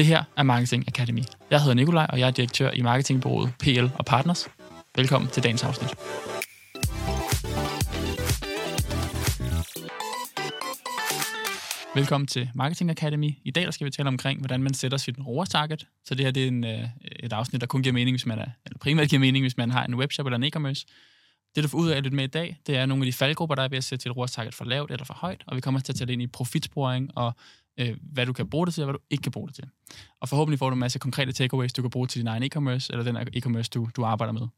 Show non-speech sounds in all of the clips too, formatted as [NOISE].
Det her er Marketing Academy. Jeg hedder Nikolaj, og jeg er direktør i marketingbureauet PL og Partners. Velkommen til dagens afsnit. Velkommen til Marketing Academy. I dag der skal vi tale omkring, hvordan man sætter sit ROAS-target. Så det her det er en, øh, et afsnit, der kun giver mening, hvis man er, eller primært giver mening, hvis man har en webshop eller en e-commerce. Det, du får ud af lidt med i dag, det er nogle af de faldgrupper, der er ved at sætte sit ROAS-target for lavt eller for højt, og vi kommer til at tale ind i profitsporing og øh, hvad du kan bruge det til, og hvad du ikke kan bruge det til. Og forhåbentlig får du en masse konkrete takeaways, du kan bruge til din egen e-commerce, eller den e-commerce, du, du arbejder med.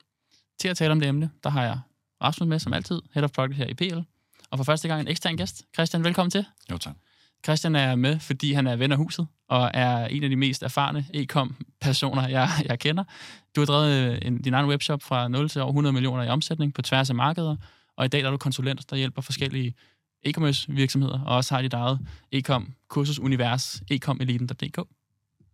Til at tale om det emne, der har jeg Rasmus med, som altid, Head of Product her i PL. Og for første gang en ekstern gæst. Christian, velkommen til. Jo, tak. Christian er med, fordi han er ven af huset, og er en af de mest erfarne e-com-personer, jeg, jeg kender. Du har drevet en, din egen webshop fra 0 til over 100 millioner i omsætning på tværs af markeder, og i dag er du konsulent, der hjælper forskellige e-commerce virksomheder, og også har dit eget e-com kursusunivers, ecom-eliten.dk.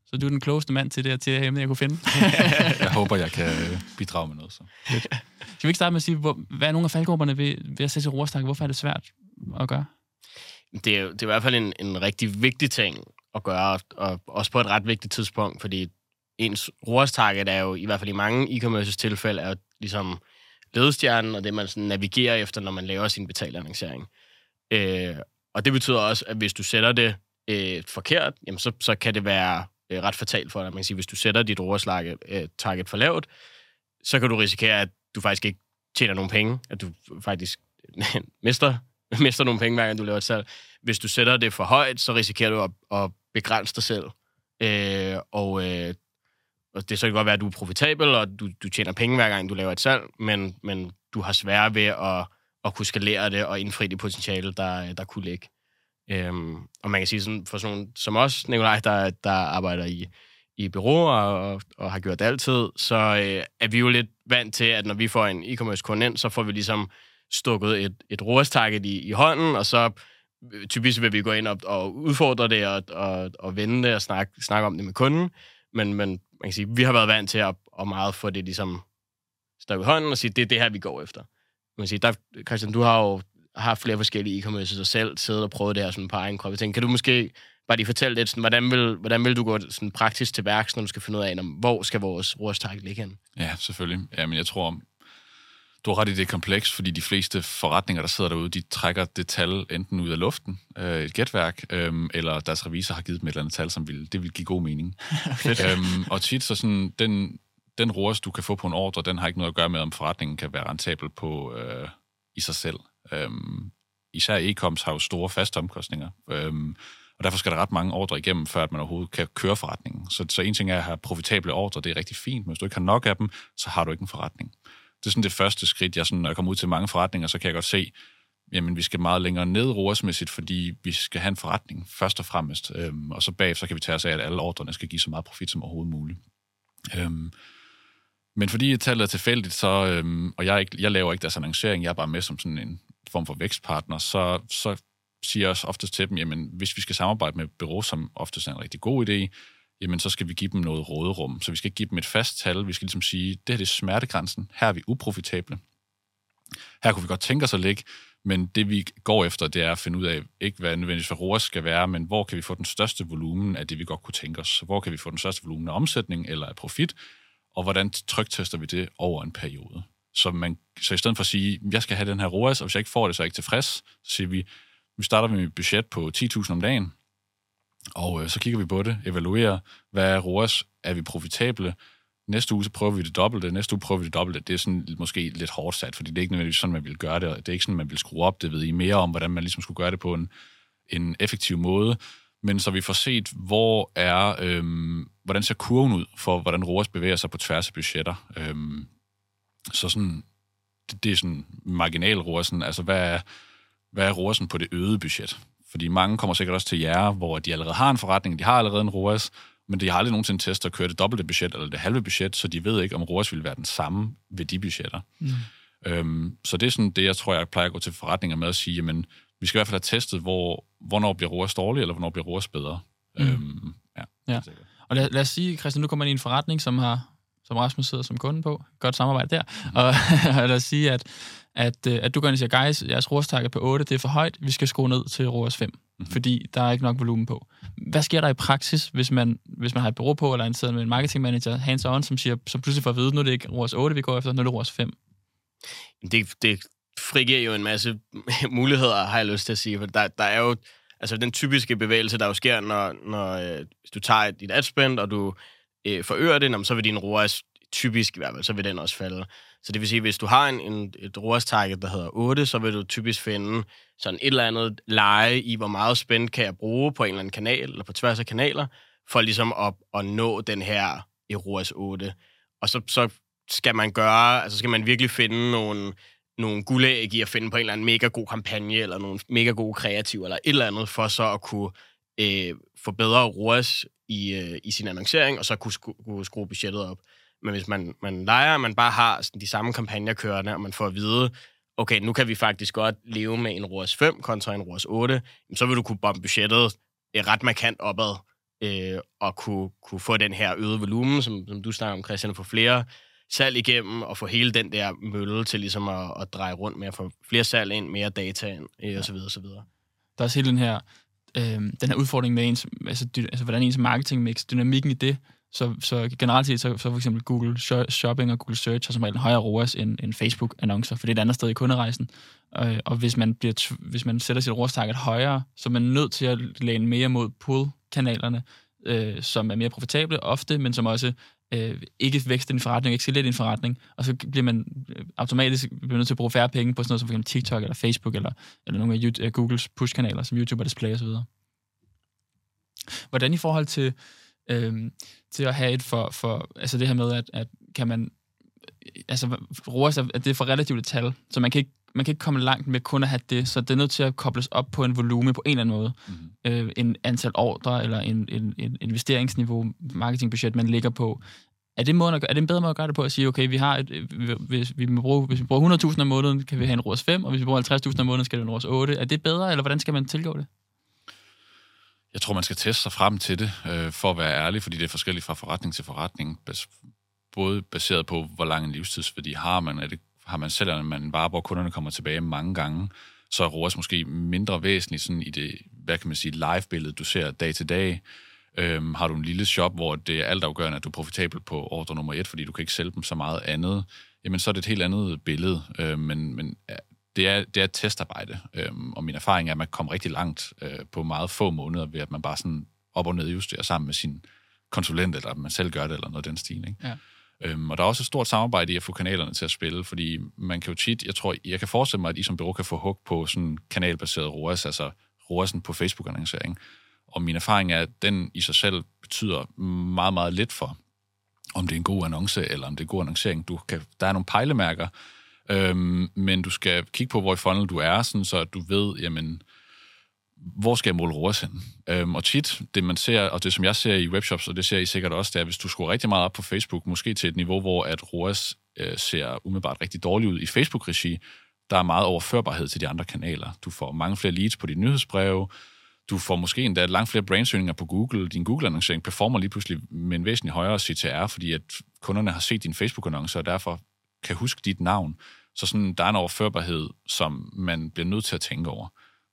Så du er den klogeste mand til det her til det emne, jeg kunne finde. [LAUGHS] jeg håber, jeg kan bidrage med noget. Så. Skal vi ikke starte med at sige, hvor, hvad er nogle af faldgrupperne ved, ved at sætte til roerstak? Hvorfor er det svært at gøre? Det er, det er i hvert fald en, en rigtig vigtig ting at gøre, og også på et ret vigtigt tidspunkt, fordi ens ROAS-target er jo, i hvert fald i mange e-commerce tilfælde, er jo ligesom ledestjernen, og det man sådan navigerer efter, når man laver sin betalannoncering. Øh, og det betyder også, at hvis du sætter det øh, forkert, jamen så, så kan det være øh, ret fatalt for dig. Man kan sige, hvis du sætter dit ROAS-target øh, for lavt, så kan du risikere, at du faktisk ikke tjener nogen penge, at du faktisk [LAUGHS] mister, mister nogle penge, hver gang du laver et salg. Hvis du sætter det for højt, så risikerer du at, at begrænse dig selv. Øh, og, øh, og det så kan godt være, at du er profitabel, og du, du tjener penge, hver gang du laver et salg, men, men du har svært ved at at kunne skalere det og indfri det potentiale, der, der kunne ligge. Øhm, og man kan sige, sådan, for sådan som os, Nikolaj, der, der arbejder i, i bureau og, og har gjort det altid, så øh, er vi jo lidt vant til, at når vi får en e-commerce kunde ind, så får vi ligesom stukket et, et ROAS-target i, i hånden, og så øh, typisk vil vi gå ind og, og udfordre det og, og, og vende det og snakke, snakke om det med kunden. Men, men man kan sige, vi har været vant til at, at meget få det ligesom stukket i hånden og sige, det er det her, vi går efter man sige, der, Christian, du har jo haft flere forskellige e-commerce og selv siddet og prøvet det her sådan på egen krop. Jeg tænker, kan du måske bare lige fortælle lidt, sådan, hvordan, vil, hvordan vil du gå sådan praktisk til værks, når du skal finde ud af, hvor skal vores ROAS-target ligge hen? Ja, selvfølgelig. Ja, men jeg tror, du har ret i det kompleks, fordi de fleste forretninger, der sidder derude, de trækker det tal enten ud af luften, øh, et gætværk, øh, eller deres revisor har givet dem et eller andet tal, som vil, det vil give god mening. [LAUGHS] øhm, og tit så sådan, den, den ROAS, du kan få på en ordre, den har ikke noget at gøre med, om forretningen kan være rentabel på øh, i sig selv. Øhm, især e-coms har jo store faste omkostninger, øhm, og derfor skal der ret mange ordre igennem, før at man overhovedet kan køre forretningen. Så, så en ting er at have profitable ordre, det er rigtig fint, men hvis du ikke har nok af dem, så har du ikke en forretning. Det er sådan det første skridt, jeg sådan, når jeg kommer ud til mange forretninger, så kan jeg godt se, jamen vi skal meget længere ned roersmæssigt, fordi vi skal have en forretning først og fremmest, øhm, og så bagefter kan vi tage os af, at alle ordrene skal give så meget profit som overhovedet muligt. Øhm, men fordi tallet er tilfældigt, så, øhm, og jeg, ikke, jeg laver ikke deres annoncering, jeg er bare med som sådan en form for vækstpartner, så, så siger jeg også oftest til dem, jamen hvis vi skal samarbejde med et bureau, som oftest er en rigtig god idé, jamen så skal vi give dem noget råderum. Så vi skal give dem et fast tal. Vi skal ligesom sige, det her det er smertegrænsen. Her er vi uprofitable. Her kunne vi godt tænke os at ligge, men det vi går efter, det er at finde ud af, ikke hvad nødvendigvis for ROAS skal være, men hvor kan vi få den største volumen af det, vi godt kunne tænke os. Hvor kan vi få den største volumen af omsætning eller af profit, og hvordan tryktester vi det over en periode. Så, man, så i stedet for at sige, jeg skal have den her ROAS, og hvis jeg ikke får det, så er jeg ikke tilfreds, så siger vi, vi starter med et budget på 10.000 om dagen, og øh, så kigger vi på det, evaluerer, hvad er ROAS, er vi profitable, næste uge så prøver vi det dobbelte, næste uge prøver vi det dobbelte. Det er sådan måske lidt hårdt sat, fordi det er ikke nødvendigvis sådan, man vil gøre det, det er ikke sådan, man vil skrue op, det ved I mere om, hvordan man ligesom skulle gøre det på en, en effektiv måde, men så vi får set, hvor er, øhm, hvordan ser kurven ud for, hvordan ROAS bevæger sig på tværs af budgetter. Øhm, så sådan, det, det er sådan marginal ROAS'en, altså hvad er, hvad er ROAS'en på det øgede budget? Fordi mange kommer sikkert også til jer, hvor de allerede har en forretning, de har allerede en ROAS, men de har aldrig nogensinde testet at køre det dobbelte budget eller det halve budget, så de ved ikke, om ROAS vil være den samme ved de budgetter. Mm. Øhm, så det er sådan det, jeg tror, jeg plejer at gå til forretninger med at sige, jamen, vi skal i hvert fald have testet, hvor, hvornår bliver ROAS dårlig, eller hvornår bliver ROAS bedre. Mm. Øhm, ja, ja. Og lad, lad os sige, Christian, nu kommer man i en forretning, som har som Rasmus sidder som kunde på. Godt samarbejde der. Mm. Og, [LAUGHS] og lad os sige, at, at, øh, at du går ind og siger, guys, jeres ROAS på 8, det er for højt, vi skal skrue ned til ROAS 5, mm. fordi der er ikke nok volumen på. hvad sker der i praksis, hvis man, hvis man har et bureau på, eller en med en marketing manager, hands on, som, siger, som pludselig får at vide, nu er det ikke ROAS 8, vi går efter, nu er det ROAS 5? Det, det frigiver jo en masse [LAUGHS] muligheder, har jeg lyst til at sige. For der, der er jo altså den typiske bevægelse, der jo sker, når, når øh, hvis du tager dit adspend, og du øh, forøger det, så vil din ROAS typisk i hvert fald, så vil den også falde. Så det vil sige, hvis du har en, en, et ROAS-target, der hedder 8, så vil du typisk finde sådan et eller andet leje i, hvor meget spænd kan jeg bruge på en eller anden kanal, eller på tværs af kanaler, for ligesom at, at nå den her i ROAS 8. Og så, så skal man gøre, altså skal man virkelig finde nogle, nogle guldæg i at finde på en eller anden mega god kampagne, eller nogle mega gode kreativ, eller et eller andet, for så at kunne øh, få bedre ROAS i, øh, i sin annoncering, og så kunne, sku, kunne skrue budgettet op. Men hvis man, man leger, man bare har sådan de samme kampagner kørende, og man får at vide, okay, nu kan vi faktisk godt leve med en ROAS 5 kontra en ROAS 8, så vil du kunne bombe budgettet øh, ret markant opad, øh, og kunne, kunne få den her øgede volumen, som, som du snakker om, Christian, for flere salg igennem, og få hele den der mølle til ligesom at, at dreje rundt med at få flere salg ind, mere data ind, øh, og så videre, og så videre. Der er også hele den her, øh, den her udfordring med ens, altså, dy, altså hvordan ens marketing mix, dynamikken i det, så, så generelt set, så, så for eksempel Google Shopping og Google Search har som regel en højere ROAS end, end Facebook-annoncer, for det er et andet sted i kunderejsen. Og, og hvis, man bliver, hvis man sætter sit ROAS-target højere, så er man nødt til at læne mere mod pull-kanalerne, øh, som er mere profitable ofte, men som også øh, ikke vækste din forretning, ikke sælge din forretning, og så bliver man øh, automatisk bliver nødt til at bruge færre penge på sådan noget som for eksempel TikTok eller Facebook eller, eller nogle af YouTube, øh, Googles push-kanaler, som YouTube og Display osv. Hvordan i forhold til øh, til at have et for, for altså det her med, at, at kan man, øh, altså ROAS, at det er for relativt et tal, så man kan ikke man kan ikke komme langt med kun at have det, så det er nødt til at kobles op på en volume på en eller anden måde. Mm-hmm. Øh, en antal ordre, eller en, en, en investeringsniveau, marketingbudget, man ligger på. Er det, måden at gøre, er det en bedre måde at gøre det på at sige, okay, vi har et, hvis, vi må bruge, hvis vi bruger 100.000 om måneden, kan vi have en ROAS 5, og hvis vi bruger 50.000 om måneden, skal det en ROAS 8. Er det bedre, eller hvordan skal man tilgå det? Jeg tror, man skal teste sig frem til det, øh, for at være ærlig, fordi det er forskelligt fra forretning til forretning. Både baseret på, hvor lang en livstidsværdi har man. Er det, har man selv, man varer, hvor kunderne kommer tilbage mange gange, så er ROAS måske mindre væsentligt sådan i det, hvad kan man sige, live-billede, du ser dag til dag. Øhm, har du en lille shop, hvor det er altafgørende, at du er profitabel på ordre nummer et, fordi du kan ikke sælge dem så meget andet, jamen så er det et helt andet billede. Øhm, men, men det er, det er et testarbejde, øhm, og min erfaring er, at man kommer rigtig langt øh, på meget få måneder, ved at man bare sådan op og ned justerer sammen med sin konsulent, eller at man selv gør det, eller noget af den stil. Ikke? Ja. Øhm, og der er også et stort samarbejde i at få kanalerne til at spille, fordi man kan jo tit, jeg tror, jeg kan forestille mig, at I som bureau kan få hug på sådan kanalbaseret ROAS, altså ROAS'en på Facebook-annoncering. Og min erfaring er, at den i sig selv betyder meget, meget lidt for, om det er en god annonce, eller om det er en god annoncering. Du kan, der er nogle pejlemærker, Øhm, men du skal kigge på, hvor i funnel du er, sådan, så du ved, jamen, hvor skal jeg måle ROAS hen? Øhm, og tit, det man ser, og det som jeg ser i webshops, og det ser I sikkert også, det er, hvis du skruer rigtig meget op på Facebook, måske til et niveau, hvor at ROAS øh, ser umiddelbart rigtig dårligt ud i Facebook-regi, der er meget overførbarhed til de andre kanaler. Du får mange flere leads på dit nyhedsbreve, du får måske endda langt flere brandsøgninger på Google. Din Google-annoncering performer lige pludselig med en væsentlig højere CTR, fordi at kunderne har set din Facebook-annonce, og derfor kan huske dit navn. Så sådan, der er en overførbarhed, som man bliver nødt til at tænke over.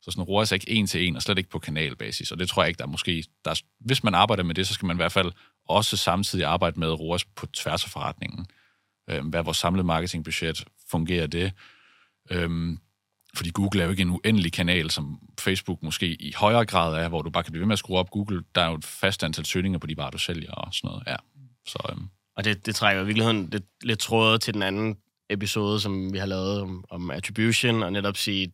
Så sådan roer sig ikke en til en, og slet ikke på kanalbasis. Og det tror jeg ikke, der er måske... Der er, hvis man arbejder med det, så skal man i hvert fald også samtidig arbejde med ROAS på tværs af forretningen. Øhm, hvad er vores samlede marketingbudget? Fungerer det? Øhm, fordi Google er jo ikke en uendelig kanal, som Facebook måske i højere grad er, hvor du bare kan blive ved med at skrue op. Google, der er jo et fast antal søgninger på de varer, du sælger og sådan noget. Ja. Så, øhm. Og det, det trækker i virkeligheden lidt, lidt trådet til den anden episode, som vi har lavet om, om attribution, og netop sige,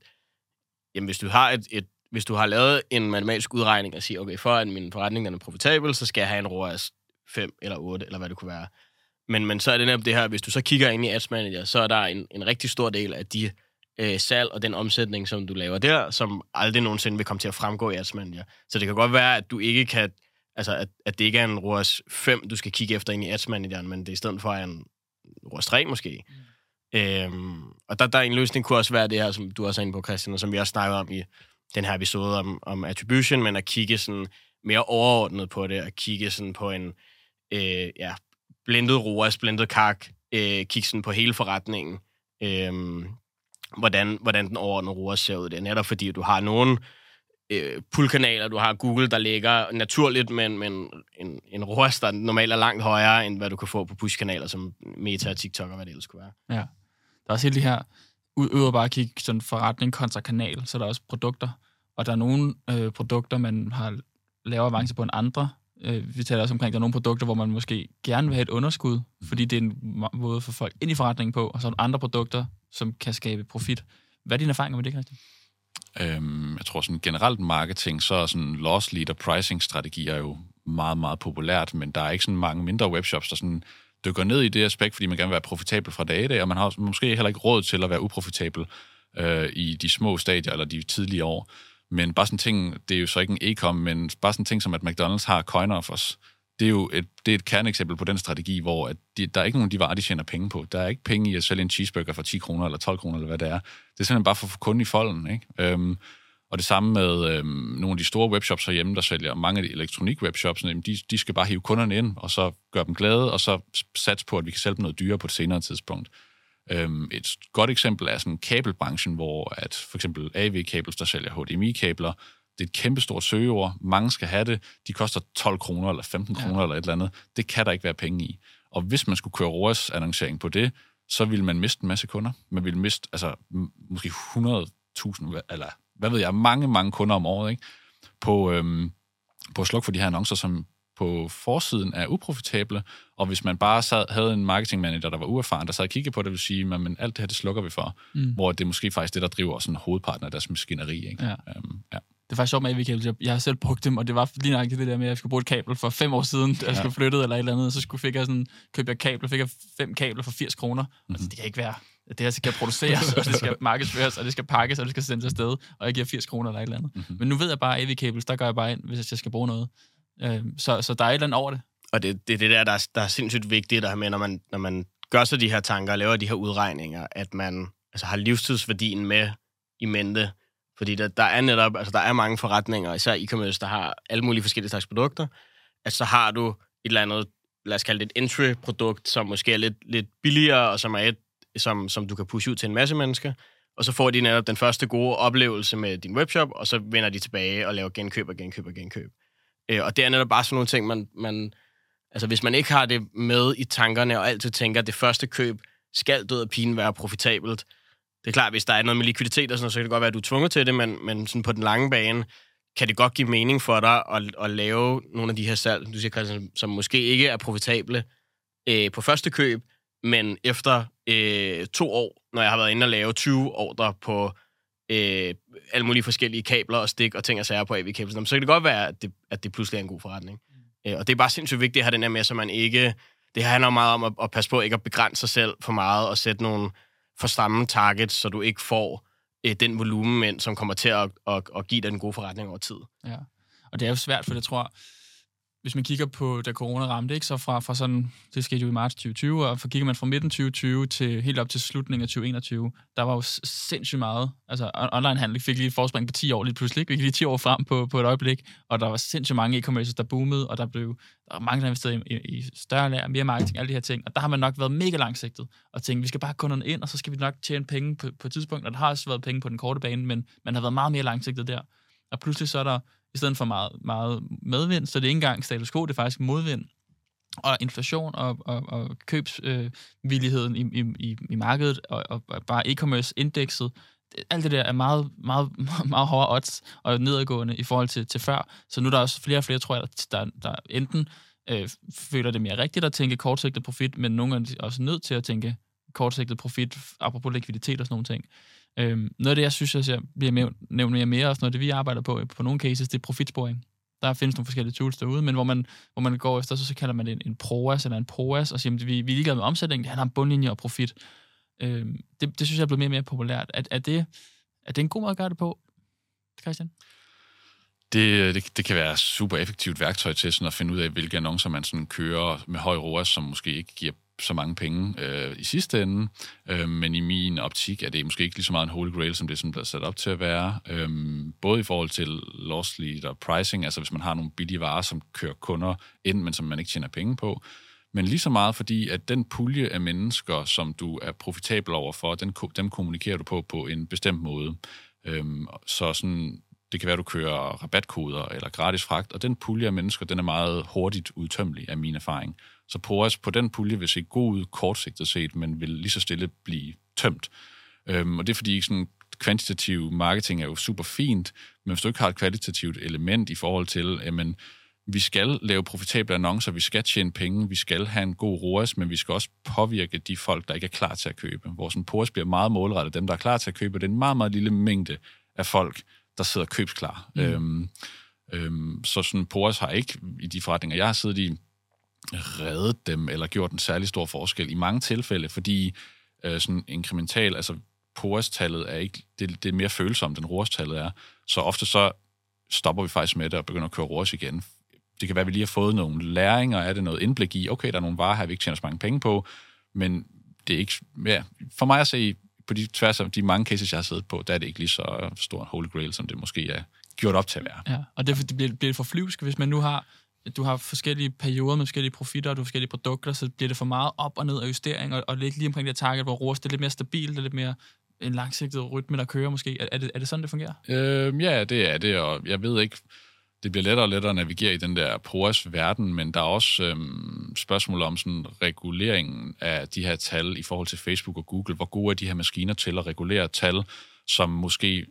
jamen hvis du har et, et hvis du har lavet en matematisk udregning og siger, okay, for at min forretning er profitabel, så skal jeg have en ROAS 5 eller 8, eller hvad det kunne være. Men, men så er det netop det her, hvis du så kigger ind i Ads Manager, så er der en, en rigtig stor del af de øh, salg og den omsætning, som du laver der, som aldrig nogensinde vil komme til at fremgå i Ads Manager. Så det kan godt være, at du ikke kan, altså at, at det ikke er en ROAS 5, du skal kigge efter ind i Ads Manageren, men det er i stedet for en ROAS 3 måske. Mm. Øhm, og der, der er en løsning kunne også være det her, som du også er inde på, Christian, og som vi også snakker om i den her episode om, om attribution, men at kigge sådan mere overordnet på det, at kigge sådan på en øh, ja, blindet ROAS, blindet kak, øh, kigge sådan på hele forretningen, øh, hvordan, hvordan den overordnede ROAS ser ud. Det er netop fordi, du har nogle øh, pullkanaler, du har Google, der ligger naturligt, men, men en, en ROAS, der normalt er langt højere, end hvad du kan få på push-kanaler, som Meta og TikTok og hvad det ellers kunne være. Ja. Der er også hele de her, ud, over bare at kigge sådan forretning kontra kanal, så er der også produkter. Og der er nogle øh, produkter, man har lavere avance på end andre. Øh, vi taler også omkring, at der er nogle produkter, hvor man måske gerne vil have et underskud, fordi det er en måde for folk ind i forretningen på, og så er der andre produkter, som kan skabe profit. Hvad er dine erfaringer med det, Christian? Øhm, jeg tror sådan generelt marketing, så er sådan loss leader pricing strategier jo meget, meget populært, men der er ikke sådan mange mindre webshops, der sådan dykker ned i det aspekt, fordi man gerne vil være profitabel fra dag i dag, og man har måske heller ikke råd til at være uprofitabel øh, i de små stadier eller de tidlige år. Men bare sådan ting, det er jo så ikke en e-com, men bare sådan ting som, at McDonald's har coin offers, det er jo et, det er et kerneksempel på den strategi, hvor at de, der er ikke nogen af de varer, de tjener penge på. Der er ikke penge i at sælge en cheeseburger for 10 kroner eller 12 kroner, eller hvad det er. Det er simpelthen bare for at få kunden i folden. Ikke? Øhm, og det samme med øhm, nogle af de store webshops herhjemme, der sælger mange af de elektronik-webshops, de, de skal bare hive kunderne ind, og så gøre dem glade, og så satse på, at vi kan sælge dem noget dyrere på et senere tidspunkt. Øhm, et godt eksempel er sådan kabelbranchen, hvor at for eksempel AV Cables, der sælger HDMI-kabler, det er et kæmpestort søgeord. Mange skal have det. De koster 12 kroner eller 15 kroner ja. eller et eller andet. Det kan der ikke være penge i. Og hvis man skulle køre ROAS-annoncering på det, så ville man miste en masse kunder. Man ville miste altså, måske 100.000, eller hvad ved jeg, mange, mange kunder om året, ikke? På, øhm, på at slukke for de her annoncer, som på forsiden er uprofitable, og hvis man bare sad, havde en marketingmanager, der var uerfaren, der sad og kiggede på det, vil sige, men, men alt det her, det slukker vi for, mm. hvor det er måske faktisk det, der driver sådan hovedparten af deres maskineri. Ikke? Ja. Øhm, ja. Det er faktisk sjovt med AV-kabel. Jeg, jeg har selv brugt dem, og det var lige nok det der med, at jeg skulle bruge et kabel for fem år siden, da jeg ja. skulle flytte eller et eller andet, så skulle, fik jeg sådan, købte jeg kabler, fik jeg fem kabler for 80 kroner. Mm-hmm. Altså, det kan ikke være. Det her skal produceres, [LAUGHS] og det skal markedsføres, og det skal pakkes, og det skal sendes afsted, og jeg giver 80 kroner eller et eller andet. Mm-hmm. Men nu ved jeg bare, at AV-kabels, der går jeg bare ind, hvis jeg skal bruge noget. Øh, så, så der er et eller andet over det. Og det, det er det der, der er, der er sindssygt vigtigt, der med, når man, når man gør sig de her tanker og laver de her udregninger, at man altså, har livstidsværdien med i mente. Fordi der, der er netop, altså der er mange forretninger, især e-commerce, der har alle mulige forskellige slags produkter. Altså så har du et eller andet, lad os kalde det et entry-produkt, som måske er lidt, lidt billigere, og som er et, som, som du kan pushe ud til en masse mennesker. Og så får de netop den første gode oplevelse med din webshop, og så vender de tilbage og laver genkøb og genkøb og genkøb. Øh, og det er netop bare sådan nogle ting, man, man... Altså, hvis man ikke har det med i tankerne, og altid tænker, at det første køb skal død og pine være profitabelt. Det er klart, hvis der er noget med likviditet og sådan noget, så kan det godt være, at du er tvunget til det, men, men sådan på den lange bane, kan det godt give mening for dig at, at lave nogle af de her salg, du siger, Christian, som måske ikke er profitable øh, på første køb, men efter øh, to år, når jeg har været inde og lave 20 ordre på øh, alle mulige forskellige kabler og stik og ting og sager på AV-kabler, så kan det godt være, at det, at det pludselig er en god forretning. Mm. Øh, og det er bare sindssygt vigtigt at have den her med, så man ikke... Det handler meget om at, at passe på ikke at begrænse sig selv for meget og sætte nogle for stramme targets, så du ikke får øh, den volumen, som kommer til at, at, at give dig en god forretning over tid. Ja, og det er jo svært, for jeg tror, hvis man kigger på, da corona ramte, ikke, så fra, fra sådan, det skete jo i marts 2020, og for kigger man fra midten 2020 til helt op til slutningen af 2021, der var jo sindssygt meget, altså onlinehandel fik lige et forspring på 10 år lige pludselig, vi gik lige 10 år frem på, på et øjeblik, og der var sindssygt mange e-commerce, der boomede, og der blev der var mange, der investerede i, i, i større lager, mere marketing, alle de her ting, og der har man nok været mega langsigtet, og tænkt, vi skal bare have kunderne ind, og så skal vi nok tjene penge på, på et tidspunkt, og der har også været penge på den korte bane, men man har været meget mere langsigtet der, og pludselig så er der i stedet for meget, meget medvind, så det er ikke engang status quo, det er faktisk modvind. Og inflation og, og, og købsvilligheden øh, i, i, i markedet og, og, og bare e-commerce-indekset, alt det der er meget, meget, [LAUGHS] meget hårde odds og nedadgående i forhold til, til før. Så nu er der også flere og flere, tror jeg, der, der enten øh, føler det mere rigtigt at tænke kortsigtet profit, men nogle gange også nødt til at tænke kortsigtet profit, apropos likviditet og sådan nogle ting. Øhm, noget af det, jeg synes, jeg bliver nævnt, mere og mere, også noget af det, vi arbejder på øh, på nogle cases, det er profitsporing. Der findes nogle forskellige tools derude, men hvor man, hvor man går efter, så, så kalder man det en, en PROAS eller en POAS, og siger, at vi, vi er ligeglade med omsætning, det handler om bundlinje og profit. Øhm, det, det synes jeg er blevet mere og mere populært. Er, er, det, er det en god måde at gøre det på, Christian? Det, det, det kan være super effektivt værktøj til sådan at finde ud af, hvilke annoncer man sådan kører med høj ROAS, som måske ikke giver så mange penge øh, i sidste ende, øh, men i min optik er det måske ikke lige så meget en holy grail, som det som er sat op til at være. Øh, både i forhold til loss leader pricing, altså hvis man har nogle billige varer, som kører kunder ind, men som man ikke tjener penge på, men lige så meget fordi, at den pulje af mennesker, som du er profitabel overfor, den, dem kommunikerer du på på en bestemt måde. Øhm, så sådan Det kan være, du kører rabatkoder eller gratis fragt, og den pulje af mennesker, den er meget hurtigt udtømmelig af min erfaring. Så POAS på den pulje vil se god ud kortsigtet set, men vil lige så stille blive tømt. Øhm, og det er fordi sådan kvantitativ marketing er jo super fint, men hvis du ikke har et kvalitativt element i forhold til, jamen, vi skal lave profitable annoncer, vi skal tjene penge, vi skal have en god ROAS, men vi skal også påvirke de folk, der ikke er klar til at købe. Sådan POAS bliver meget målrettet, dem, der er klar til at købe, det er en meget, meget lille mængde af folk, der sidder købsklar. Mm. Øhm, øhm, så sådan POAS har ikke, i de forretninger, jeg har siddet i, reddet dem, eller gjort en særlig stor forskel i mange tilfælde, fordi øh, sådan inkremental, altså porostallet er ikke, det, det er mere følsomt, end rorstallet er. Så ofte så stopper vi faktisk med det og begynder at køre rors igen. Det kan være, at vi lige har fået nogle læringer, er det noget indblik i, okay, der er nogle varer her, vi ikke tjener så mange penge på, men det er ikke, ja, for mig at se, på de tværs af de mange cases, jeg har siddet på, der er det ikke lige så stor en holy grail, som det måske er gjort op til at være. Ja, og derfor det bliver, bliver for flyvsk, hvis man nu har du har forskellige perioder med forskellige profitter, og du har forskellige produkter, så bliver det for meget op og ned af justering, og, og ligge lige omkring det target, hvor ROAS det er lidt mere stabilt, det er lidt mere en langsigtet rytme, der kører måske. Er, er, det, er det sådan, det fungerer? Øh, ja, det er det, og jeg ved ikke, det bliver lettere og lettere at navigere i den der POAS-verden, men der er også øhm, spørgsmål om sådan reguleringen af de her tal i forhold til Facebook og Google. Hvor gode er de her maskiner til at regulere tal, som måske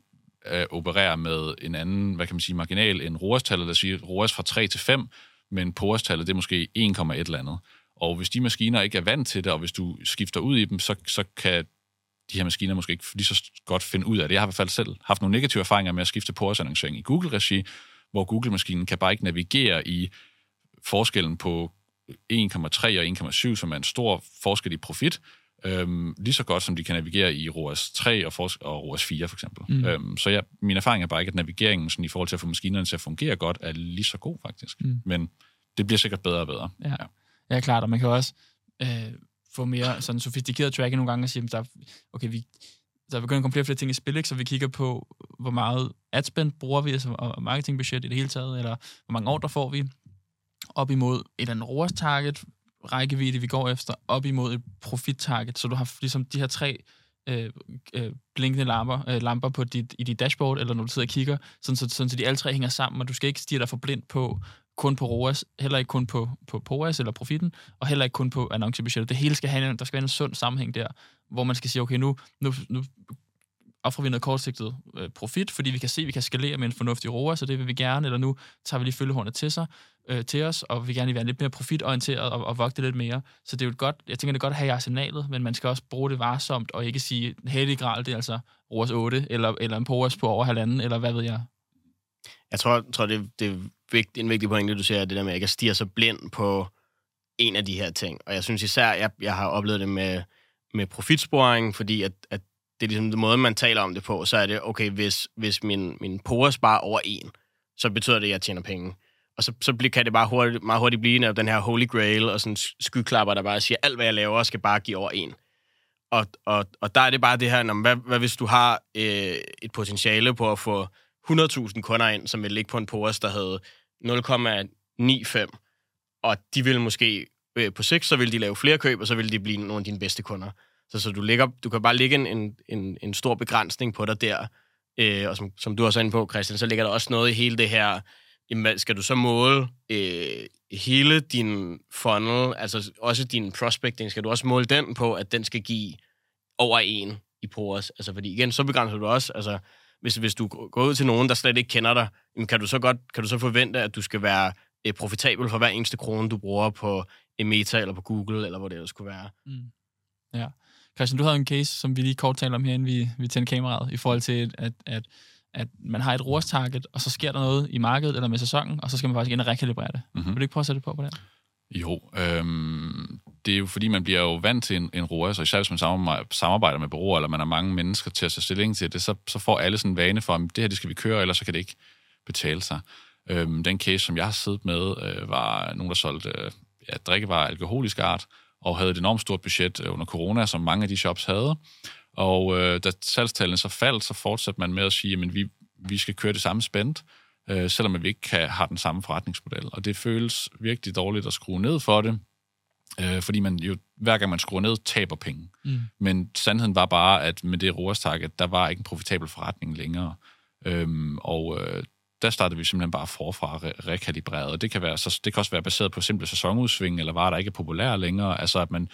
øh, opererer med en anden, hvad kan man sige, marginal end ROAS-tallet, os sige ROAS fra 3 til 5, men POAS-tallet det er måske 1,1 eller andet. Og hvis de maskiner ikke er vant til det, og hvis du skifter ud i dem, så, så kan de her maskiner måske ikke lige så godt finde ud af det. Jeg har i hvert fald selv haft nogle negative erfaringer med at skifte POAS-annoncering i Google-regi, hvor Google-maskinen kan bare ikke navigere i forskellen på 1,3 og 1,7, som er en stor forskel i profit, øhm, lige så godt som de kan navigere i ROAS 3 og, for, og ROAS 4 for eksempel. Mm. Øhm, så ja, min erfaring er bare ikke, at navigeringen sådan, i forhold til at få maskinerne til at fungere godt, er lige så god faktisk. Mm. Men det bliver sikkert bedre og bedre. Ja, ja. ja klart, og man kan også øh, få mere sådan sofistikeret tracking nogle gange og sige, at der, okay, vi, der er begyndt at komme flere flere ting i spil, ikke? så vi kigger på, hvor meget adspend bruger vi, altså, og marketingbudget i det hele taget, eller hvor mange ordre får vi, op imod et eller andet ROAS-target, rækkevidde, vi går efter, op imod et profit-target. Så du har ligesom de her tre øh, øh, blinkende lamper, øh, lamper på dit, i dit dashboard, eller når du sidder og kigger, sådan, så, sådan, så de alle tre hænger sammen, og du skal ikke stige dig for blind på kun på ROAS, heller ikke kun på, på POAS eller profitten, og heller ikke kun på annoncebudgettet. Det hele skal have, der skal være en sund sammenhæng der, hvor man skal sige, okay, nu, nu, nu offrer vi noget kortsigtet øh, profit, fordi vi kan se, at vi kan skalere med en fornuftig roer, så det vil vi gerne, eller nu tager vi lige følgehårene til sig, øh, til os, og vi gerne være lidt mere profitorienteret og, og vogte lidt mere. Så det er jo et godt, jeg tænker, det er godt at have i arsenalet, men man skal også bruge det varsomt, og ikke sige, heldig gral, det er altså roers 8, eller, eller en poros på over halvanden, eller hvad ved jeg. Jeg tror, tror det, det er vigt, en vigtig pointe, du siger, det der med, at jeg ikke stiger så blind på en af de her ting. Og jeg synes især, jeg, jeg har oplevet det med, med profitsporing, fordi at, at det er ligesom den måde, man taler om det på, så er det, okay, hvis, hvis min, min porer sparer over en, så betyder det, at jeg tjener penge. Og så, så kan det bare hurtigt, meget hurtigt blive den her holy grail, og sådan skyklapper, der bare siger, alt hvad jeg laver, skal bare give over en. Og, og, og der er det bare det her, hvad, hvad hvis du har øh, et potentiale på at få 100.000 kunder ind, som vil ligge på en POAS, der havde 0,95, og de vil måske øh, på sigt, så vil de lave flere køb, og så vil de blive nogle af dine bedste kunder. Så, så du, ligger, du kan bare ligge en, en, en stor begrænsning på dig der, øh, og som, som du også er inde på, Christian, så ligger der også noget i hele det her, jamen, skal du så måle øh, hele din funnel, altså også din prospecting, skal du også måle den på, at den skal give over en i pores? Altså, fordi igen, så begrænser du også, altså, hvis, hvis du går ud til nogen, der slet ikke kender dig, kan du så godt kan du så forvente, at du skal være øh, profitabel for hver eneste krone, du bruger på øh, Meta eller på Google, eller hvor det ellers skulle være. Mm. Ja. Christian, du havde en case, som vi lige kort talte om herinde, vi, vi tændte kameraet, i forhold til, at, at, at man har et ROAS-target, og så sker der noget i markedet eller med sæsonen, og så skal man faktisk ind og rekalibrere det. Mm-hmm. Vil du ikke prøve at sætte det på på det? Jo, øhm, det er jo fordi, man bliver jo vant til en, en ROAS, og især hvis man samarbejder med bureauer, eller man har mange mennesker til at tage stilling til det, så, så får alle sådan en vane for, at det her det skal vi køre, ellers så kan det ikke betale sig. Øhm, den case, som jeg har siddet med, øh, var nogen, der solgte øh, ja, drikkevarer alkoholisk art, og havde et enormt stort budget øh, under corona, som mange af de shops havde. Og øh, da salgstallene så faldt, så fortsatte man med at sige, at vi, vi skal køre det samme spændt, øh, selvom vi ikke kan, har den samme forretningsmodel. Og det føles virkelig dårligt at skrue ned for det, øh, fordi man jo hver gang man skruer ned, taber penge. Mm. Men sandheden var bare, at med det ROAS-target, der var ikke en profitabel forretning længere. Øhm, og øh, der startede vi simpelthen bare forfra re- rekalibreret. Det kan, være, så, det kan også være baseret på simple sæsonudsving, eller varer, der ikke er populære længere. Altså, at man,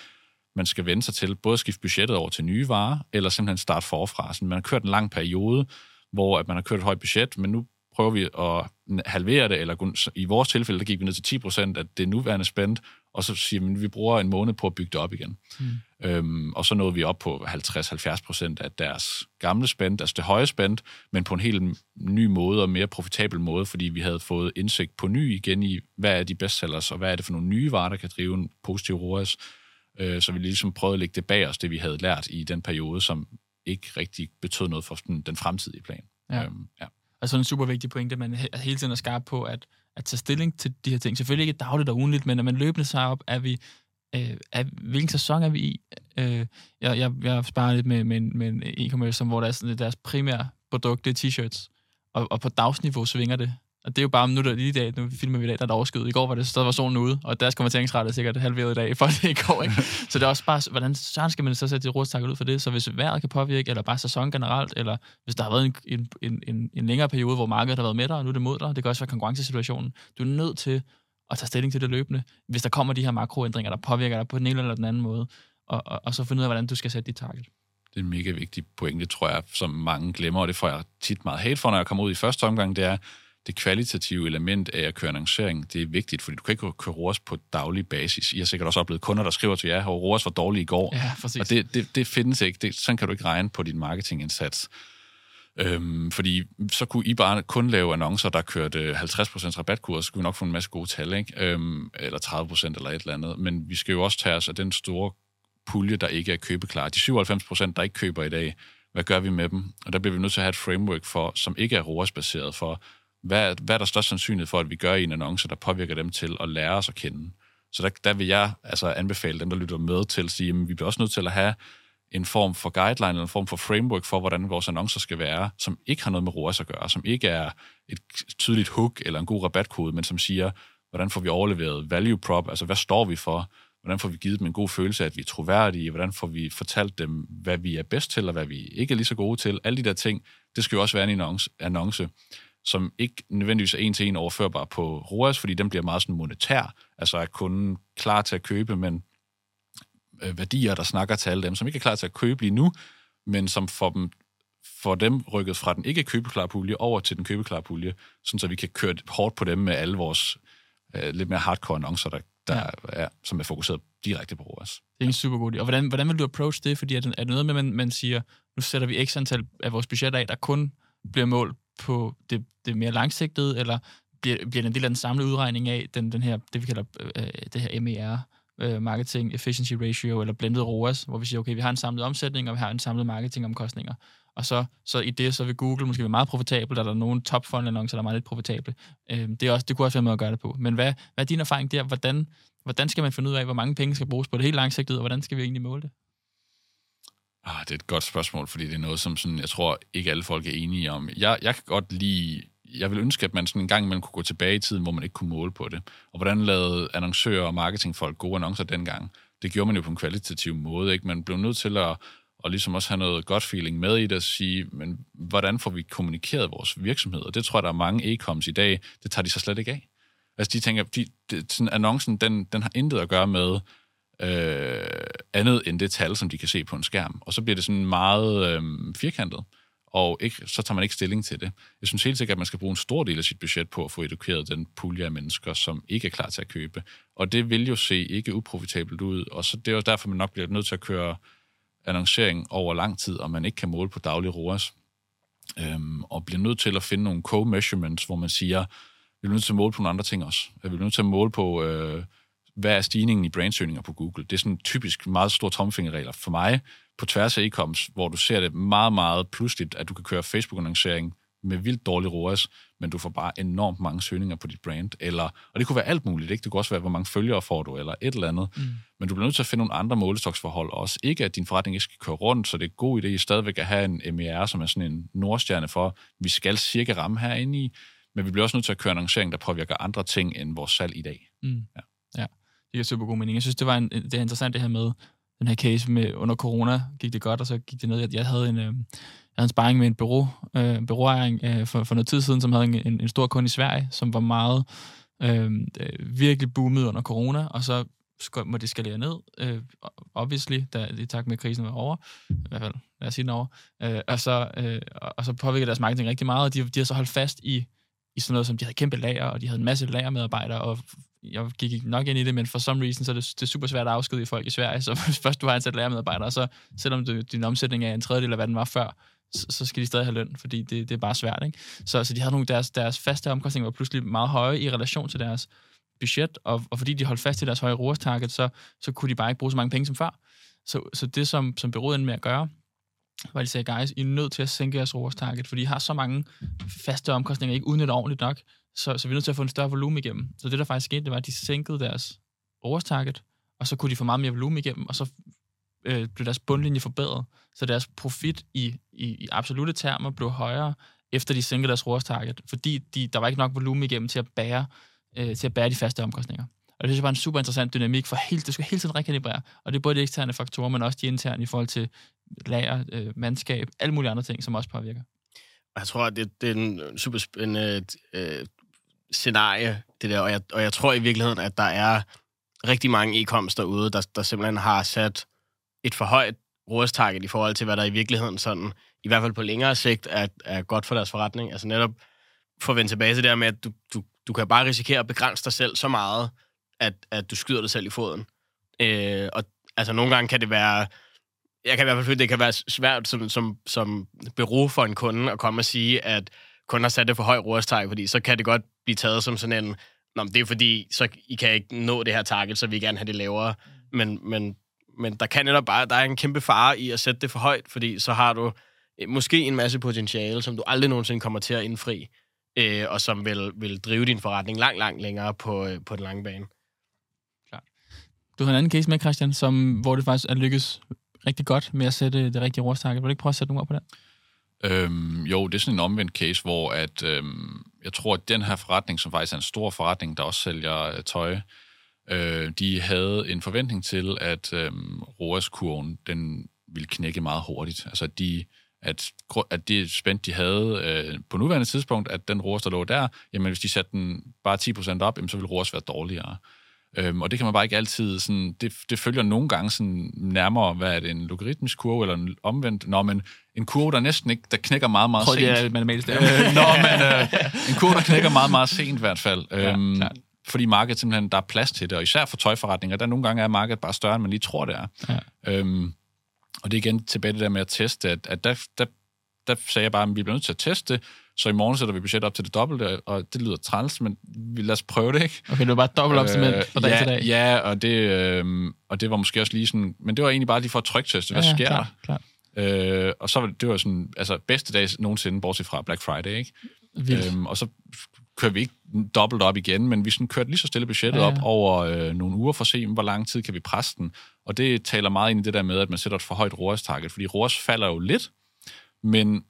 man skal vende sig til både at skifte budgettet over til nye varer, eller simpelthen starte forfra. Så man har kørt en lang periode, hvor at man har kørt et højt budget, men nu prøver vi at halvere det, eller i vores tilfælde, der gik vi ned til 10 procent af det nuværende spændt, og så siger vi, at vi bruger en måned på at bygge det op igen. Mm. Øhm, og så nåede vi op på 50-70 procent af deres gamle spændt, altså det høje spændt, men på en helt ny måde og mere profitabel måde, fordi vi havde fået indsigt på ny igen i, hvad er de bestsellers, og hvad er det for nogle nye varer, der kan drive en positiv ROAS. Øh, så vi ligesom prøvede at lægge det bag os, det vi havde lært i den periode, som ikke rigtig betød noget for den, den fremtidige plan. Ja. Øhm, ja. Og så en super vigtig pointe, man hele tiden er skarp på, at, at tage stilling til de her ting. Selvfølgelig ikke dagligt og ugenligt, men at man løbende sig op, er vi, øh, er, hvilken sæson er vi i? Øh, jeg, jeg, jeg sparer lidt med, med, med en e-commerce, som, hvor der er sådan, deres primære produkt, det er t-shirts. Og, og på dagsniveau svinger det. Og det er jo bare, nu der lige i dag, nu filmer vi i dag, der er der overskyet. I går var det, så var solen ude, og deres konverteringsrate er sikkert halveret i dag, for det i går, ikke? [LAUGHS] så det er også bare, hvordan så skal man så sætte det rådstakket ud for det? Så hvis vejret kan påvirke, eller bare sæson generelt, eller hvis der har været en, en, en, en, en længere periode, hvor markedet har været med dig, og nu er det mod dig, det kan også være konkurrencesituationen. Du er nødt til at tage stilling til det løbende, hvis der kommer de her makroændringer, der påvirker dig på den ene eller den anden måde, og, og, og så finde ud af, hvordan du skal sætte dit target. Det er en mega vigtig pointe, tror jeg, som mange glemmer, og det får jeg tit meget hate for, når jeg kommer ud i første omgang, det er, det kvalitative element af at køre annoncering, det er vigtigt, fordi du kan ikke køre ROAS på daglig basis. I har sikkert også oplevet kunder, der skriver til jer, at ROAS var dårlig i går. Ja, præcis. Og det, det, det findes ikke. Det, sådan kan du ikke regne på din marketingindsats. Øhm, fordi så kunne I bare kun lave annoncer, der kørte 50% rabatkurs, så kunne vi nok få en masse gode tal, ikke? Øhm, eller 30% eller et eller andet. Men vi skal jo også tage os af den store pulje, der ikke er købeklar. De 97%, der ikke køber i dag, hvad gør vi med dem? Og der bliver vi nødt til at have et framework for, som ikke er ROAS-baseret for, hvad, hvad er der størst sandsynlighed for, at vi gør i en annonce, der påvirker dem til at lære os at kende? Så der, der vil jeg altså anbefale dem, der lytter med til at sige, at vi bliver også nødt til at have en form for guideline eller en form for framework for, hvordan vores annoncer skal være, som ikke har noget med ROAS at gøre, som ikke er et tydeligt hook eller en god rabatkode, men som siger, hvordan får vi overleveret value prop, altså hvad står vi for, hvordan får vi givet dem en god følelse af, at vi er troværdige, hvordan får vi fortalt dem, hvad vi er bedst til, og hvad vi ikke er lige så gode til. Alle de der ting, det skal jo også være en annonce, annonce som ikke nødvendigvis er en til en overførbar på ROAS, fordi den bliver meget sådan monetær, altså er kunden klar til at købe, men øh, værdier, der snakker til alle dem, som ikke er klar til at købe lige nu, men som får dem, får dem rykket fra den ikke købeklare pulje over til den købeklare pulje, sådan så vi kan køre hårdt på dem med alle vores øh, lidt mere hardcore annoncer, der, der ja. er, som er fokuseret direkte på ROAS. Det er en super god idé. Og hvordan, hvordan vil du approach det? Fordi er det, er det noget med, at man, man siger, nu sætter vi x antal af vores budget af, der kun bliver målt på det, det mere langsigtede, eller bliver, bliver det en del af den samlede udregning af den, den her, det vi kalder øh, det her MER, øh, Marketing Efficiency Ratio, eller blended ROAS, hvor vi siger, okay, vi har en samlet omsætning, og vi har en samlet marketingomkostninger. Og så, så i det, så vil Google måske være meget profitabel, der er der nogle top annoncer der er meget lidt profitable. Øh, det, er også, det kunne også være med at gøre det på. Men hvad, hvad er din erfaring der? Hvordan, hvordan skal man finde ud af, hvor mange penge skal bruges på det helt langsigtede, og hvordan skal vi egentlig måle det? Ah, det er et godt spørgsmål, fordi det er noget, som sådan, jeg tror ikke alle folk er enige om. Jeg, jeg kan godt lide jeg vil ønske, at man sådan en gang imellem kunne gå tilbage i tiden, hvor man ikke kunne måle på det. Og hvordan lavede annoncører og marketingfolk gode annoncer dengang? Det gjorde man jo på en kvalitativ måde. Ikke? Man blev nødt til at, og ligesom også have noget godt feeling med i det, og sige, men hvordan får vi kommunikeret vores virksomhed? Og det tror jeg, der er mange e-coms i dag, det tager de så slet ikke af. Altså de tænker, de, de, sådan, annoncen, den, den har intet at gøre med, øh, andet end det tal, som de kan se på en skærm. Og så bliver det sådan meget øh, firkantet, og ikke, så tager man ikke stilling til det. Jeg synes helt sikkert, at man skal bruge en stor del af sit budget på at få edukeret den pulje af mennesker, som ikke er klar til at købe. Og det vil jo se ikke uprofitabelt ud, og så det er jo derfor, man nok bliver nødt til at køre annoncering over lang tid, og man ikke kan måle på daglig ROAS. Øhm, og bliver nødt til at finde nogle co-measurements, hvor man siger, vi er nødt til at måle på nogle andre ting også. Vi er nødt til at måle på... Øh, hvad er stigningen i brandsøgninger på Google? Det er sådan typisk meget stor tomfingerregler for mig på tværs af e-coms, hvor du ser det meget, meget pludseligt, at du kan køre Facebook-annoncering med vildt dårlig ROAS, men du får bare enormt mange søgninger på dit brand. Eller, og det kunne være alt muligt, ikke? Det kunne også være, hvor mange følgere får du, eller et eller andet. Mm. Men du bliver nødt til at finde nogle andre målestoksforhold også. Ikke, at din forretning ikke skal køre rundt, så det er en god idé stadigvæk at have en MER, som er sådan en nordstjerne for, vi skal cirka ramme herinde i, men vi bliver også nødt til at køre annoncering, der påvirker andre ting end vores salg i dag. Mm. Ja. ja det giver super god mening. Jeg synes, det var en, det er interessant det her med, den her case med under corona gik det godt, og så gik det ned. Jeg, jeg havde en, øh, jeg havde en sparring med en bureau, øh, bureauering øh, for, for noget tid siden, som havde en, en, en stor kunde i Sverige, som var meget øh virkelig boomet under corona, og så må det skalere ned, øh, obviously, da, i takt med, at krisen var over, i hvert fald, lad os sige den over, øh, og, så, øh, og så påvirker deres marketing rigtig meget, og de, de har så holdt fast i, i sådan noget, som de havde kæmpe lager, og de havde en masse lagermedarbejdere, og jeg gik ikke nok ind i det, men for some reason, så er det, det er super svært at afskedige folk i Sverige, så hvis [LAUGHS] først du har ansat lagermedarbejdere, så selvom du, din omsætning er en tredjedel af, hvad den var før, så, så skal de stadig have løn, fordi det, det er bare svært. Ikke? Så, så de havde nogle, deres, deres faste omkostninger var pludselig meget høje i relation til deres budget, og, og fordi de holdt fast i deres høje ROAS target, så, så kunne de bare ikke bruge så mange penge som før. Så, så det, som, som byrådet med at gøre, hvor de sagde, guys, I er nødt til at sænke jeres ROAS target, fordi I har så mange faste omkostninger, I ikke udnytter ordentligt nok, så, så vi er nødt til at få en større volumen igennem. Så det, der faktisk skete, det var, at de sænkede deres ROAS target, og så kunne de få meget mere volumen igennem, og så øh, blev deres bundlinje forbedret. Så deres profit i, i, i absolute termer blev højere, efter de sænkede deres ROAS target, fordi de, der var ikke nok volumen igennem til at bære øh, til at bære de faste omkostninger. Og det synes jeg var en super interessant dynamik, for helt, det skal hele tiden rekalibrere. Og det er både de eksterne faktorer, men også de interne i forhold til lager, øh, mandskab, alle mulige andre ting, som også påvirker. Jeg tror, det, det er en øh, super spændende øh, øh, scenarie, det der, og jeg, og jeg tror i virkeligheden, at der er rigtig mange e-coms derude, der, der simpelthen har sat et for højt ROAS-target i forhold til, hvad der i virkeligheden sådan, i hvert fald på længere sigt, er, er godt for deres forretning. Altså netop for at vende tilbage til det der med, at du, du, du kan bare risikere at begrænse dig selv så meget, at, at du skyder dig selv i foden. Øh, og altså nogle gange kan det være, jeg kan i hvert fald føle, det kan være svært som, som, som bureau for en kunde at komme og sige, at kunden har sat det for høj ROAS-target, fordi så kan det godt blive taget som sådan en, Nå, men det er fordi, så I kan ikke nå det her target, så vi gerne have det lavere. Men, men, men der kan netop bare, der er en kæmpe fare i at sætte det for højt, fordi så har du eh, måske en masse potentiale, som du aldrig nogensinde kommer til at indfri øh, og som vil, vil drive din forretning langt, langt længere på, øh, på den lange bane. Klart. Du har en anden case med, Christian, som, hvor det faktisk er lykkes rigtig godt med at sætte øh, det rigtige rådstarket. Vil du ikke prøve at sætte nogle ord på det? Øhm, jo, det er sådan en omvendt case, hvor at, øhm, jeg tror, at den her forretning, som faktisk er en stor forretning, der også sælger øh, tøj, øh, de havde en forventning til, at øhm, ROAS-kurven, den ville knække meget hurtigt. Altså, de at, at det spændt, de havde øh, på nuværende tidspunkt, at den ROAS, der lå der, jamen hvis de satte den bare 10% op, jamen, så ville ROAS være dårligere. Øhm, og det kan man bare ikke altid sådan, det, det følger nogle gange sådan nærmere, hvad er det, en logaritmisk kurve, eller en omvendt, nå, men en kurve, der næsten ikke, der knækker meget, meget Prøv, sent. det er matematisk. Øh, nå, men øh, en kurve, der knækker meget, meget sent i hvert fald. Øhm, ja, fordi markedet simpelthen, der er plads til det, og især for tøjforretninger, der nogle gange er markedet bare større, end man lige tror, det er. Ja. Øhm, og det er igen tilbage det der med at teste, at, at der, der der sagde jeg bare, at vi bliver nødt til at teste det, så i morgen sætter vi budget op til det dobbelte, og det lyder træls, men vi lad os prøve det, ikke? Okay, det var bare dobbelt optimering øh, fra dag ja, til dag. Ja, og det, øh, og det var måske også lige sådan, men det var egentlig bare lige for at trykteste, hvad ja, sker klar, der? Klar. Øh, og så var det, det var sådan, altså bedste dag nogensinde, bortset fra Black Friday, ikke? Øhm, og så kørte vi ikke dobbelt op igen, men vi sådan kørte lige så stille budgettet ja, ja. op over øh, nogle uger for at se, hvor lang tid kan vi presse den. Og det taler meget ind i det der med, at man sætter et for højt ROAS-target, fordi ROAS falder jo lidt, men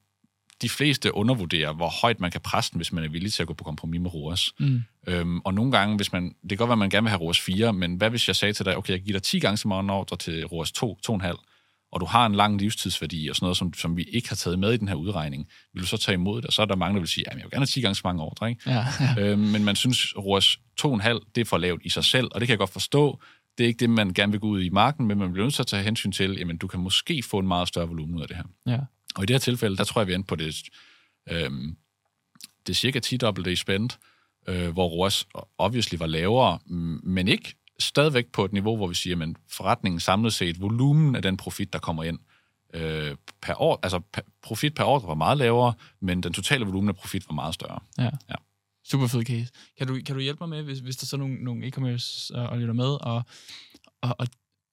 de fleste undervurderer, hvor højt man kan presse den, hvis man er villig til at gå på kompromis med ROAS. Mm. Øhm, og nogle gange, hvis man, det kan godt være, at man gerne vil have ROAS 4, men hvad hvis jeg sagde til dig, okay, jeg giver dig 10 gange så mange ordre til ROAS 2, 2,5, og du har en lang livstidsværdi og sådan noget, som, som vi ikke har taget med i den her udregning, vil du så tage imod det? Og så er der mange, der vil sige, at jeg vil gerne have 10 gange så mange ordre, ikke? Ja, ja. Øhm, men man synes, ROAS 2,5, det er for lavt i sig selv, og det kan jeg godt forstå. Det er ikke det, man gerne vil gå ud i marken, men man bliver nødt til at tage hensyn til, jamen du kan måske få en meget større volumen ud af det her. Ja. Og i det her tilfælde, der tror jeg, vi endte på det, øh, det cirka 10 dobbelte i spend, øh, hvor ROAS obviously var lavere, men ikke stadigvæk på et niveau, hvor vi siger, at forretningen samlet set, volumen af den profit, der kommer ind øh, per år, altså per, profit per år var meget lavere, men den totale volumen af profit var meget større. Ja. ja. Super fed case. Kan du, kan du hjælpe mig med, hvis, hvis der så er nogle, nogle e-commerce og, og lytter med, og, og, og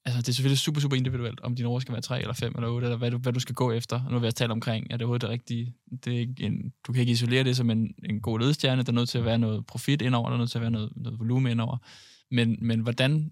altså, det er selvfølgelig super, super individuelt, om din ord skal være 3 eller 5 eller 8, eller hvad du, hvad du skal gå efter. Nu vil jeg tale omkring, er det overhovedet det rigtige? Det er ikke en, du kan ikke isolere det som en, en god ledestjerne, der er nødt til at være noget profit indover, der er nødt til at være noget, noget volumen indover. Men, men hvordan,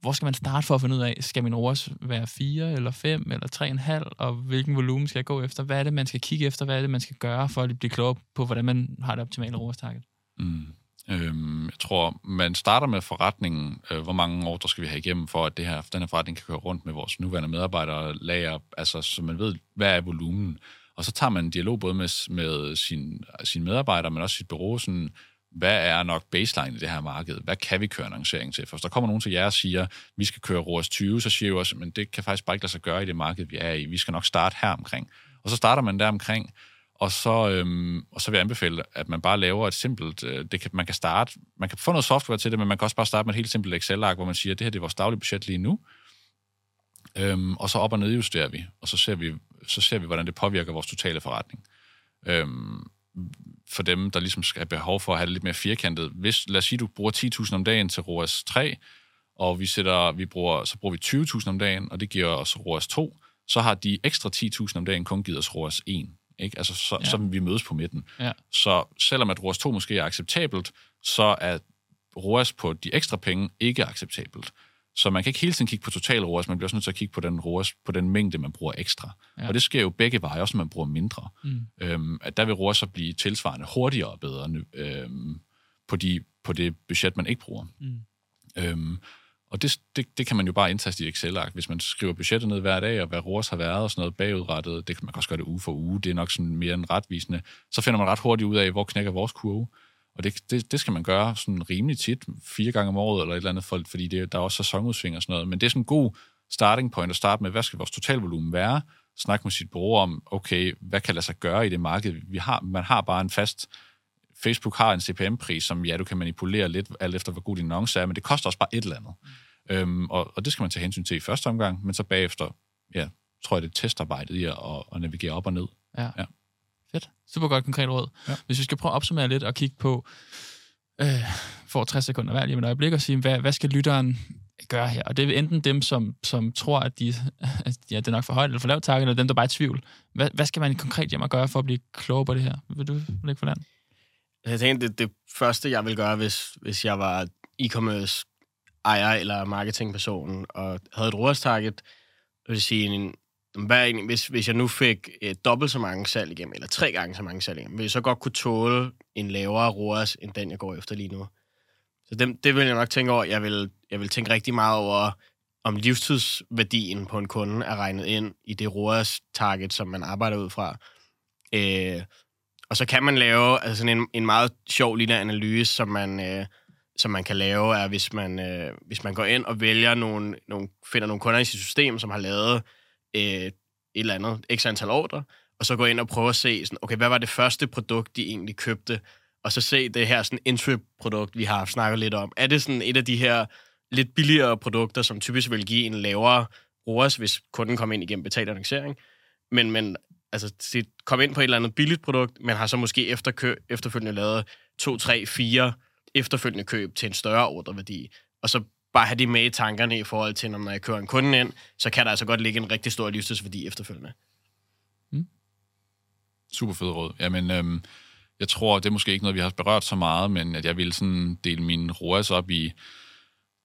hvor skal man starte for at finde ud af, skal min ROAS være 4 eller 5 eller 3,5, og hvilken volumen skal jeg gå efter? Hvad er det, man skal kigge efter? Hvad er det, man skal gøre for at blive klogere på, hvordan man har det optimale ROAS-target? Mm. Øhm, jeg tror, man starter med forretningen, øh, hvor mange ordre skal vi have igennem, for at det her, den her forretning kan køre rundt med vores nuværende medarbejdere, lager, altså så man ved, hvad er volumen. Og så tager man en dialog både med, med sin, sine medarbejdere, men også sit bureau, sådan, hvad er nok baseline i det her marked? Hvad kan vi køre annoncering til? For hvis der kommer nogen til jer og siger, vi skal køre ROAS 20, så siger jeg også, men det kan faktisk bare ikke lade sig gøre i det marked, vi er i. Vi skal nok starte her omkring. Og så starter man der omkring, og så, øhm, og så vil jeg anbefale, at man bare laver et simpelt... Øh, det kan, man kan starte... Man kan få noget software til det, men man kan også bare starte med et helt simpelt Excel-ark, hvor man siger, at det her det er vores daglige budget lige nu. Øhm, og så op- og nedjusterer vi, og så ser vi, så ser vi, hvordan det påvirker vores totale forretning. Øhm, for dem, der ligesom skal have behov for at have det lidt mere firkantet. Hvis, lad os sige, du bruger 10.000 om dagen til ROAS 3, og vi sætter, vi bruger, så bruger vi 20.000 om dagen, og det giver os ROAS 2, så har de ekstra 10.000 om dagen kun givet os ROAS 1. Ikke? Altså, så, ja. så vi mødes på midten. Ja. Så selvom at ROAS 2 måske er acceptabelt, så er ROAS på de ekstra penge ikke acceptabelt. Så man kan ikke hele tiden kigge på total ROAS, man bliver også nødt til at kigge på den ROAS, på den mængde, man bruger ekstra. Ja. Og det sker jo begge veje, også når man bruger mindre. Mm. Øhm, at der vil ROAS så blive tilsvarende hurtigere og bedre øhm, på, de, på det budget, man ikke bruger. Mm. Øhm, og det, det, det kan man jo bare indtaste i Excel-ark, hvis man skriver budgettet ned hver dag, og hvad ROAS har været, og sådan noget bagudrettet. Det kan man også gøre det uge for uge. Det er nok sådan mere end retvisende. Så finder man ret hurtigt ud af, hvor knækker vores kurve. Og det, det, det skal man gøre sådan rimelig tit, fire gange om året eller et eller andet, for, fordi det, der er også sæsonudsving og sådan noget. Men det er sådan en god starting point at starte med, hvad skal vores totalvolumen være? Snak med sit bureau om, okay, hvad kan lade sig gøre i det marked? Vi har, man har bare en fast... Facebook har en CPM-pris, som ja, du kan manipulere lidt, alt efter hvor god din annonce er, men det koster også bare et eller andet. Mm. Øhm, og, og det skal man tage hensyn til i første omgang, men så bagefter, ja, tror jeg, det er testarbejdet i at, at, navigere op og ned. Ja. ja. Fedt. Super godt konkret råd. Ja. Hvis vi skal prøve at opsummere lidt og kigge på, øh, for 60 sekunder hver lige med et øjeblik, og sige, hvad, hvad skal lytteren gøre her? Og det er enten dem, som, som tror, at, de, at [LAUGHS] ja, det er nok for højt eller for lavt target, eller dem, der bare er i tvivl. Hvad, hvad skal man konkret hjem og gøre for at blive klogere på det her? Vil du lægge for land? Jeg tænkte, det, det første, jeg ville gøre, hvis, hvis jeg var e-commerce ejer eller marketingperson og havde et ROAS-target, vil sige en, hvad egentlig, hvis, hvis jeg nu fik eh, dobbelt så mange salg igennem, eller tre gange så mange salg igennem, ville jeg så godt kunne tåle en lavere ROAS, end den, jeg går efter lige nu. Så dem, det vil jeg nok tænke over. Jeg vil, jeg vil tænke rigtig meget over, om livstidsværdien på en kunde er regnet ind i det ROAS-target, som man arbejder ud fra. Øh, og så kan man lave altså sådan en, en meget sjov lille analyse, som man, øh, som man kan lave, er, hvis man, øh, hvis man går ind og vælger nogle, nogle, finder nogle kunder i sit system, som har lavet øh, et eller andet x antal ordre, og så går ind og prøver at se, sådan, okay, hvad var det første produkt, de egentlig købte, og så se det her sådan entry-produkt, vi har snakket lidt om. Er det sådan et af de her lidt billigere produkter, som typisk vil give en lavere ROAS, hvis kunden kommer ind igennem betalt annoncering, men, men altså, kom ind på et eller andet billigt produkt, men har så måske efter kø, efterfølgende lavet to, tre, fire efterfølgende køb til en større ordreværdi, og så bare have det med i tankerne i forhold til, når jeg kører en kunde ind, så kan der altså godt ligge en rigtig stor livstidsværdi efterfølgende. Mm. Super fed råd. Jamen, øhm, jeg tror, det er måske ikke noget, vi har berørt så meget, men at jeg vil sådan dele min ROAS op i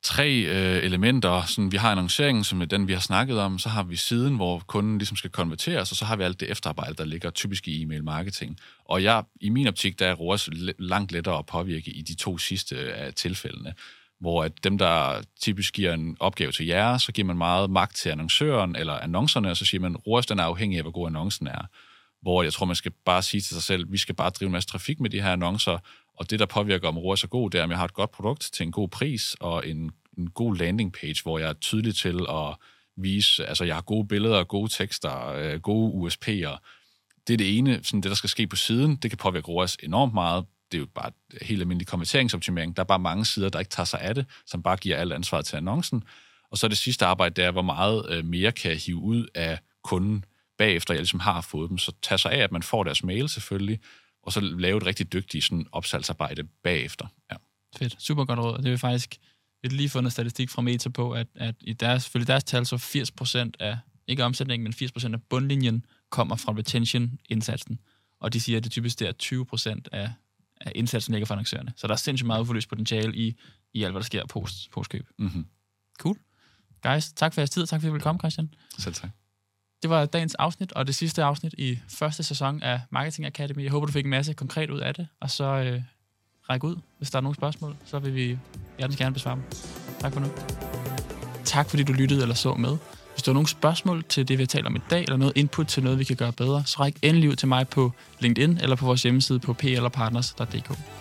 tre øh, elementer. Sådan, vi har annonceringen, som er den, vi har snakket om. Så har vi siden, hvor kunden ligesom skal konverteres, og så har vi alt det efterarbejde, der ligger typisk i e-mail marketing. Og jeg, i min optik, der er ROAS langt lettere at påvirke i de to sidste øh, af tilfældene hvor at dem, der typisk giver en opgave til jer, så giver man meget magt til annoncøren eller annoncerne, og så siger man, ROAS den er afhængig af, hvor god annoncen er. Hvor jeg tror, man skal bare sige til sig selv, vi skal bare drive en masse trafik med de her annoncer, og det, der påvirker, om ROAS er god, det er, om jeg har et godt produkt til en god pris, og en, en god landing page, hvor jeg er tydelig til at vise, altså jeg har gode billeder, gode tekster, øh, gode USP'er. Det er det ene, sådan det, der skal ske på siden. Det kan påvirke ROAS enormt meget det er jo bare helt almindelig konverteringsoptimering. Der er bare mange sider, der ikke tager sig af det, som bare giver alt ansvar til annoncen. Og så det sidste arbejde, det er, hvor meget øh, mere kan jeg hive ud af kunden bagefter, jeg ligesom har fået dem. Så tag sig af, at man får deres mail selvfølgelig, og så lave et rigtig dygtigt sådan, opsalgsarbejde bagefter. Ja. Fedt. Super godt råd. Det er faktisk, vi har lige fundet statistik fra Meta på, at, at i deres, selvfølgelig deres tal, så 80% af, ikke omsætningen, men 80% af bundlinjen kommer fra retention-indsatsen. Og de siger, at det typisk er 20% af af indsatsen ligger for annoncørerne. Så der er sindssygt meget uforløst potentiale i, i alt, hvad der sker post, postkøb. Mm-hmm. Cool. Guys, tak for jeres tid. Tak for, at I ville komme, Christian. Selv tak. Det var dagens afsnit, og det sidste afsnit i første sæson af Marketing Academy. Jeg håber, du fik en masse konkret ud af det, og så øh, række ud, hvis der er nogle spørgsmål. Så vil vi hjertens gerne besvare dem. Tak for nu. Tak fordi du lyttede eller så med. Hvis du har nogle spørgsmål til det, vi har talt om i dag, eller noget input til noget, vi kan gøre bedre, så ræk endelig ud til mig på LinkedIn eller på vores hjemmeside på plpartners.dk.